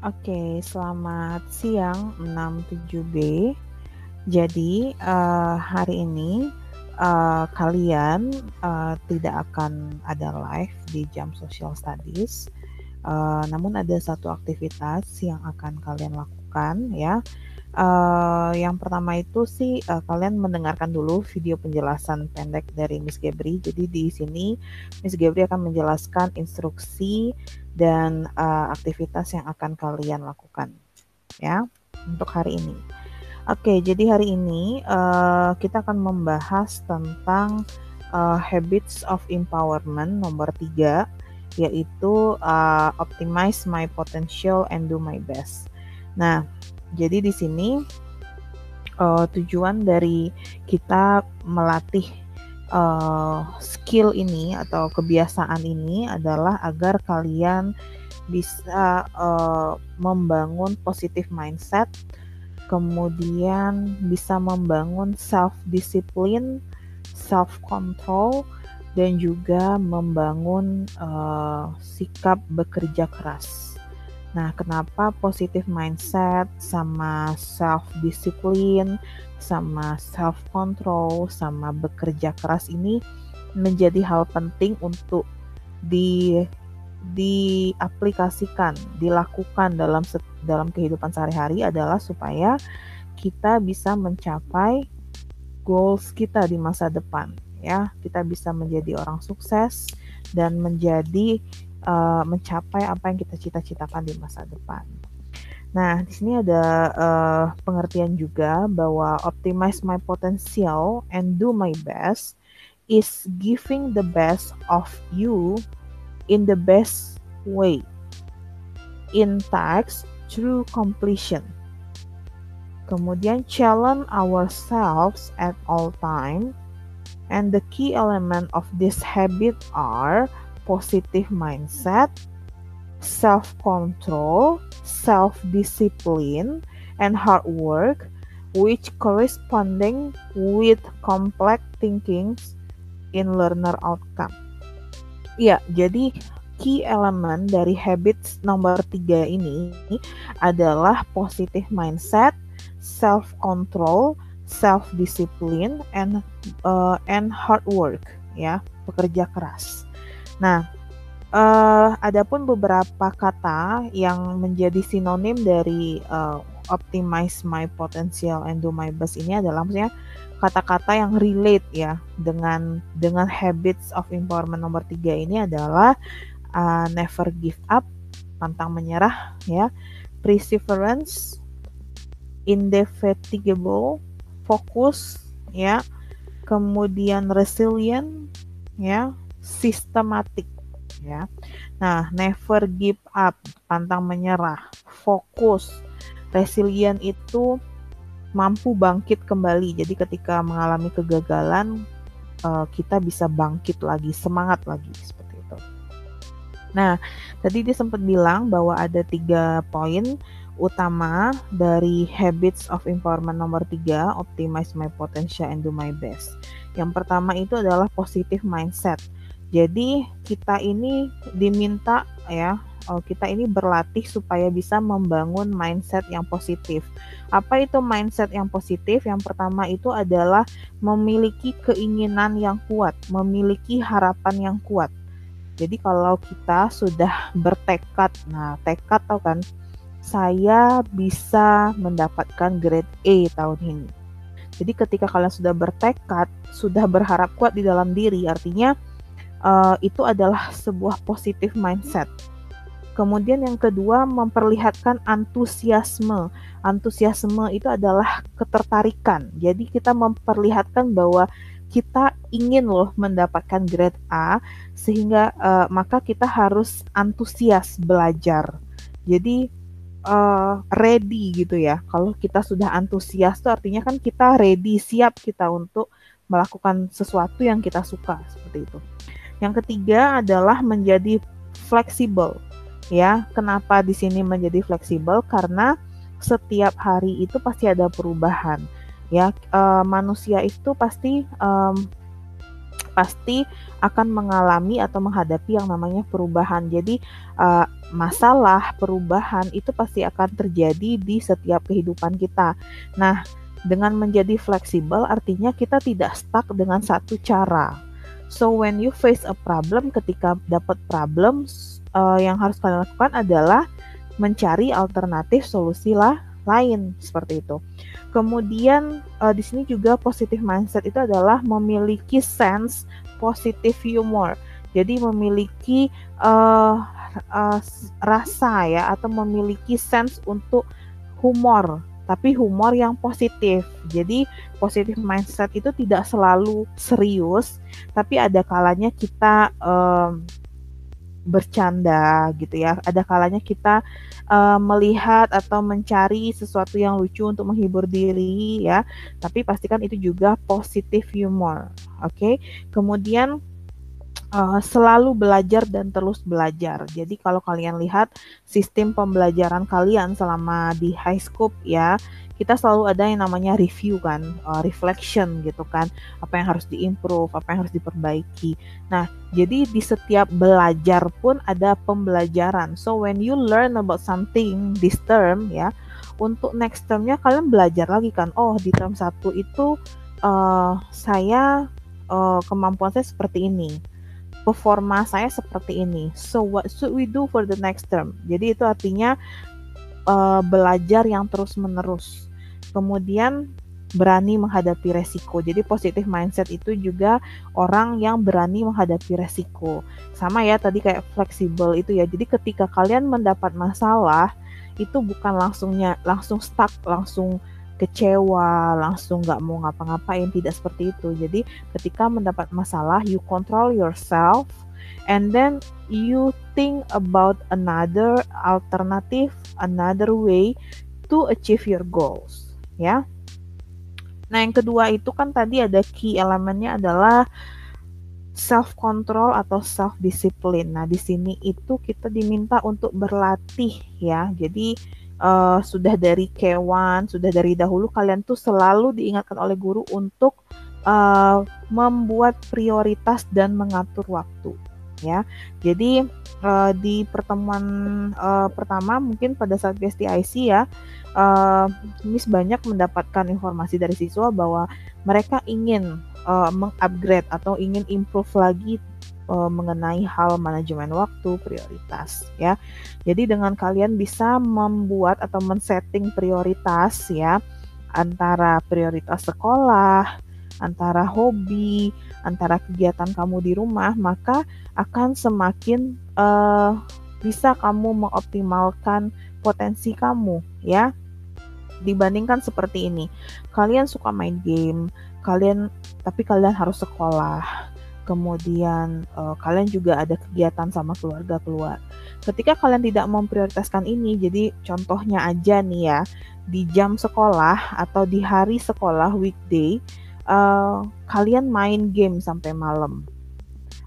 Oke, selamat siang 67B. Jadi, uh, hari ini uh, kalian uh, tidak akan ada live di jam social studies. Uh, namun ada satu aktivitas yang akan kalian lakukan ya. Uh, yang pertama itu sih uh, kalian mendengarkan dulu video penjelasan pendek dari Miss Gebri. Jadi di sini Miss Gebri akan menjelaskan instruksi dan uh, aktivitas yang akan kalian lakukan ya untuk hari ini. Oke, jadi hari ini uh, kita akan membahas tentang uh, habits of empowerment nomor 3 yaitu uh, optimize my potential and do my best. Nah, jadi di sini uh, tujuan dari kita melatih uh, skill ini atau kebiasaan ini adalah agar kalian bisa uh, membangun positif mindset, kemudian bisa membangun self discipline, self control, dan juga membangun uh, sikap bekerja keras. Nah, kenapa positif mindset sama self discipline sama self control sama bekerja keras ini menjadi hal penting untuk di diaplikasikan, dilakukan dalam dalam kehidupan sehari-hari adalah supaya kita bisa mencapai goals kita di masa depan ya. Kita bisa menjadi orang sukses dan menjadi uh, mencapai apa yang kita cita-citakan di masa depan. Nah, di sini ada uh, pengertian juga bahwa optimize my potential and do my best is giving the best of you in the best way in task through completion. Kemudian challenge ourselves at all time and the key element of this habit are positive mindset, self control, self discipline, and hard work, which corresponding with complex thinking in learner outcome. Ya, jadi key element dari habits nomor tiga ini adalah positive mindset, self control, self discipline, and uh, and hard work ya, pekerja keras. Nah, uh, adapun beberapa kata yang menjadi sinonim dari uh, optimize my potential and do my best ini adalah maksudnya kata-kata yang relate ya dengan dengan habits of empowerment nomor tiga ini adalah uh, never give up, pantang menyerah ya, perseverance, indefatigable, fokus ya, kemudian resilient ya, sistematik ya. Nah, never give up, pantang menyerah, fokus. Resilient itu mampu bangkit kembali. Jadi ketika mengalami kegagalan uh, kita bisa bangkit lagi, semangat lagi seperti itu. Nah, tadi dia sempat bilang bahwa ada tiga poin utama dari habits of empowerment nomor tiga, optimize my potential and do my best. Yang pertama itu adalah positive mindset jadi kita ini diminta ya, oh, kita ini berlatih supaya bisa membangun mindset yang positif. Apa itu mindset yang positif? Yang pertama itu adalah memiliki keinginan yang kuat, memiliki harapan yang kuat. Jadi kalau kita sudah bertekad, nah tekad tau kan, saya bisa mendapatkan grade A tahun ini. Jadi ketika kalian sudah bertekad, sudah berharap kuat di dalam diri, artinya uh, itu adalah sebuah positif mindset. Kemudian yang kedua memperlihatkan antusiasme. Antusiasme itu adalah ketertarikan. Jadi kita memperlihatkan bahwa kita ingin loh mendapatkan grade A sehingga uh, maka kita harus antusias belajar. Jadi uh, ready gitu ya. Kalau kita sudah antusias itu artinya kan kita ready, siap kita untuk melakukan sesuatu yang kita suka seperti itu. Yang ketiga adalah menjadi fleksibel. Ya, kenapa di sini menjadi fleksibel? Karena setiap hari itu pasti ada perubahan. Ya, e, manusia itu pasti e, pasti akan mengalami atau menghadapi yang namanya perubahan. Jadi e, masalah, perubahan itu pasti akan terjadi di setiap kehidupan kita. Nah, dengan menjadi fleksibel artinya kita tidak stuck dengan satu cara. So when you face a problem, ketika dapat problem, uh, yang harus kalian lakukan adalah mencari alternatif solusi lah lain seperti itu. Kemudian uh, di sini juga positive mindset itu adalah memiliki sense positive humor. Jadi memiliki uh, uh, rasa ya atau memiliki sense untuk humor, tapi humor yang positif. Jadi positive mindset itu tidak selalu serius, tapi ada kalanya kita um, bercanda gitu ya. Ada kalanya kita uh, melihat atau mencari sesuatu yang lucu untuk menghibur diri ya. Tapi pastikan itu juga positive humor. Oke. Okay? Kemudian uh, selalu belajar dan terus belajar. Jadi kalau kalian lihat sistem pembelajaran kalian selama di high school ya, kita selalu ada yang namanya review kan, uh, reflection gitu kan, apa yang harus diimprove, apa yang harus diperbaiki. Nah, jadi di setiap belajar pun ada pembelajaran. So when you learn about something this term ya, untuk next termnya kalian belajar lagi kan, oh di term satu itu uh, saya uh, kemampuan saya seperti ini performa saya seperti ini. So what should we do for the next term? Jadi itu artinya uh, belajar yang terus menerus kemudian berani menghadapi resiko. Jadi positif mindset itu juga orang yang berani menghadapi resiko. Sama ya tadi kayak fleksibel itu ya. Jadi ketika kalian mendapat masalah itu bukan langsungnya langsung stuck, langsung kecewa, langsung nggak mau ngapa-ngapain, tidak seperti itu. Jadi ketika mendapat masalah, you control yourself, and then you think about another alternative, another way to achieve your goals ya. Nah, yang kedua itu kan tadi ada key elemennya adalah self control atau self discipline. Nah, di sini itu kita diminta untuk berlatih ya. Jadi uh, sudah dari K1, sudah dari dahulu kalian tuh selalu diingatkan oleh guru untuk uh, membuat prioritas dan mengatur waktu ya. Jadi uh, di pertemuan uh, pertama mungkin pada saat PSTIC ya, uh, Miss banyak mendapatkan informasi dari siswa bahwa mereka ingin uh, mengupgrade atau ingin improve lagi uh, mengenai hal manajemen waktu prioritas ya. Jadi dengan kalian bisa membuat atau men-setting prioritas ya antara prioritas sekolah, antara hobi, antara kegiatan kamu di rumah, maka akan semakin uh, bisa kamu mengoptimalkan potensi kamu ya. Dibandingkan seperti ini, kalian suka main game, kalian tapi kalian harus sekolah, kemudian uh, kalian juga ada kegiatan sama keluarga keluar. Ketika kalian tidak memprioritaskan ini, jadi contohnya aja nih ya, di jam sekolah atau di hari sekolah weekday, uh, kalian main game sampai malam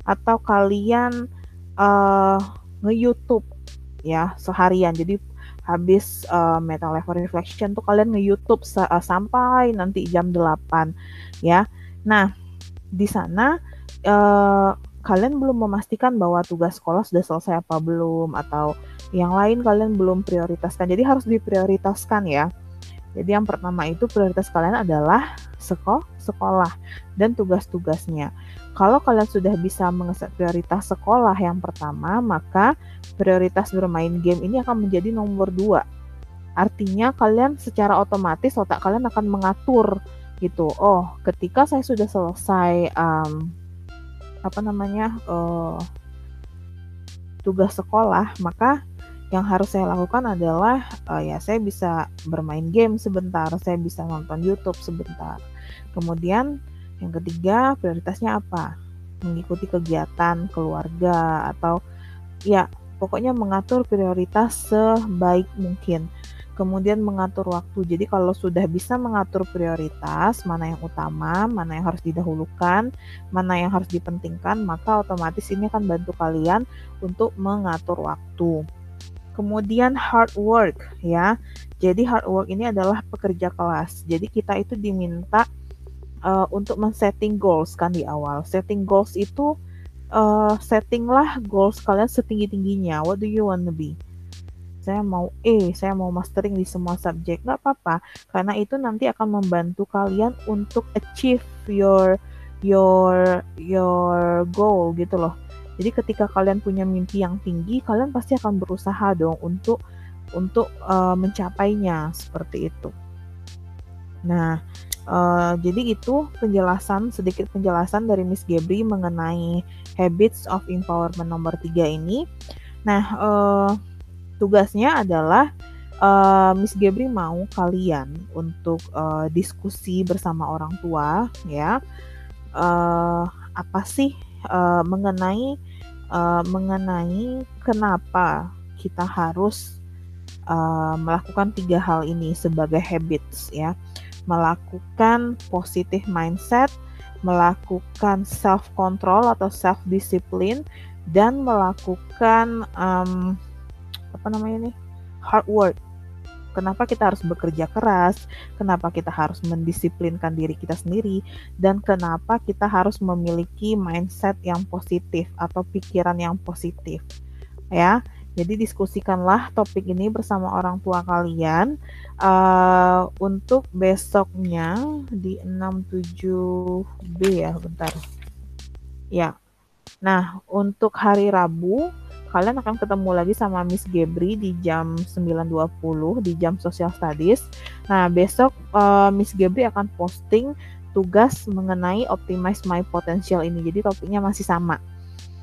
atau kalian uh, nge-YouTube ya seharian. Jadi habis uh, meta level reflection tuh kalian nge-YouTube uh, sampai nanti jam 8 ya. Nah, di sana uh, kalian belum memastikan bahwa tugas sekolah sudah selesai apa belum atau yang lain kalian belum prioritaskan. Jadi harus diprioritaskan ya. Jadi yang pertama itu prioritas kalian adalah sekolah, sekolah dan tugas-tugasnya. Kalau kalian sudah bisa mengeset prioritas sekolah yang pertama, maka prioritas bermain game ini akan menjadi nomor dua. Artinya kalian secara otomatis otak kalian akan mengatur gitu. Oh, ketika saya sudah selesai um, apa namanya uh, tugas sekolah, maka yang harus saya lakukan adalah uh, ya saya bisa bermain game sebentar, saya bisa nonton YouTube sebentar. Kemudian yang ketiga prioritasnya apa? Mengikuti kegiatan keluarga atau ya pokoknya mengatur prioritas sebaik mungkin. Kemudian mengatur waktu. Jadi kalau sudah bisa mengatur prioritas, mana yang utama, mana yang harus didahulukan, mana yang harus dipentingkan, maka otomatis ini akan bantu kalian untuk mengatur waktu. Kemudian hard work ya. Jadi hard work ini adalah pekerja kelas. Jadi kita itu diminta uh, untuk men-setting goals kan di awal. Setting goals itu uh, settinglah goals kalian setinggi-tingginya. What do you want to be? Saya mau E, saya mau mastering di semua subjek, nggak apa-apa, karena itu nanti akan membantu kalian untuk achieve your your your goal gitu loh. Jadi ketika kalian punya mimpi yang tinggi, kalian pasti akan berusaha dong untuk untuk uh, mencapainya seperti itu. Nah, uh, jadi itu penjelasan sedikit penjelasan dari Miss Gebri mengenai habits of empowerment nomor 3 ini. Nah, uh, tugasnya adalah uh, Miss Gebri mau kalian untuk uh, diskusi bersama orang tua ya. Uh, apa sih uh, mengenai uh, mengenai kenapa kita harus uh, melakukan tiga hal ini sebagai habits ya. Melakukan positive mindset melakukan self control atau self discipline dan melakukan um, apa namanya nih hard work kenapa kita harus bekerja keras, kenapa kita harus mendisiplinkan diri kita sendiri, dan kenapa kita harus memiliki mindset yang positif atau pikiran yang positif. Ya, jadi diskusikanlah topik ini bersama orang tua kalian uh, untuk besoknya di 67B ya, bentar. Ya. Nah, untuk hari Rabu kalian akan ketemu lagi sama Miss Gebri di jam 9.20 di jam Social Studies. Nah, besok uh, Miss Gebri akan posting tugas mengenai optimize my potential ini. Jadi topiknya masih sama.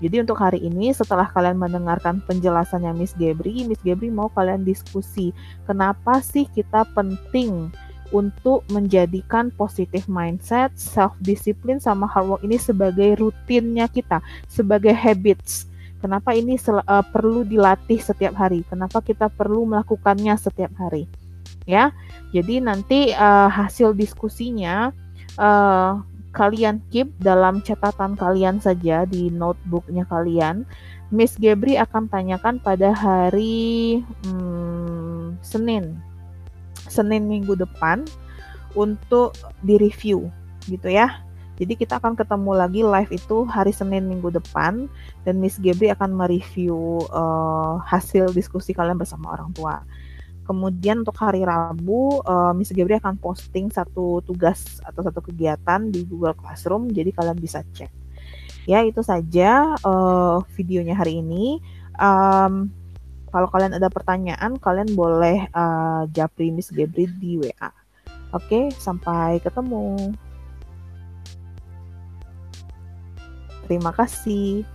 Jadi untuk hari ini setelah kalian mendengarkan penjelasannya Miss Gebri, Miss Gebri mau kalian diskusi kenapa sih kita penting untuk menjadikan positive mindset, self discipline sama hard work ini sebagai rutinnya kita, sebagai habits Kenapa ini uh, perlu dilatih setiap hari? Kenapa kita perlu melakukannya setiap hari? Ya, jadi nanti uh, hasil diskusinya uh, kalian keep dalam catatan kalian saja di notebooknya kalian. Miss Gebri akan tanyakan pada hari hmm, Senin, Senin minggu depan untuk direview gitu ya. Jadi kita akan ketemu lagi live itu hari Senin minggu depan dan Miss Gebri akan mereview uh, hasil diskusi kalian bersama orang tua. Kemudian untuk hari Rabu, uh, Miss Gebri akan posting satu tugas atau satu kegiatan di Google Classroom, jadi kalian bisa cek. Ya itu saja uh, videonya hari ini. Um, kalau kalian ada pertanyaan, kalian boleh uh, japri Miss Gebri di WA. Oke, sampai ketemu. Terima kasih.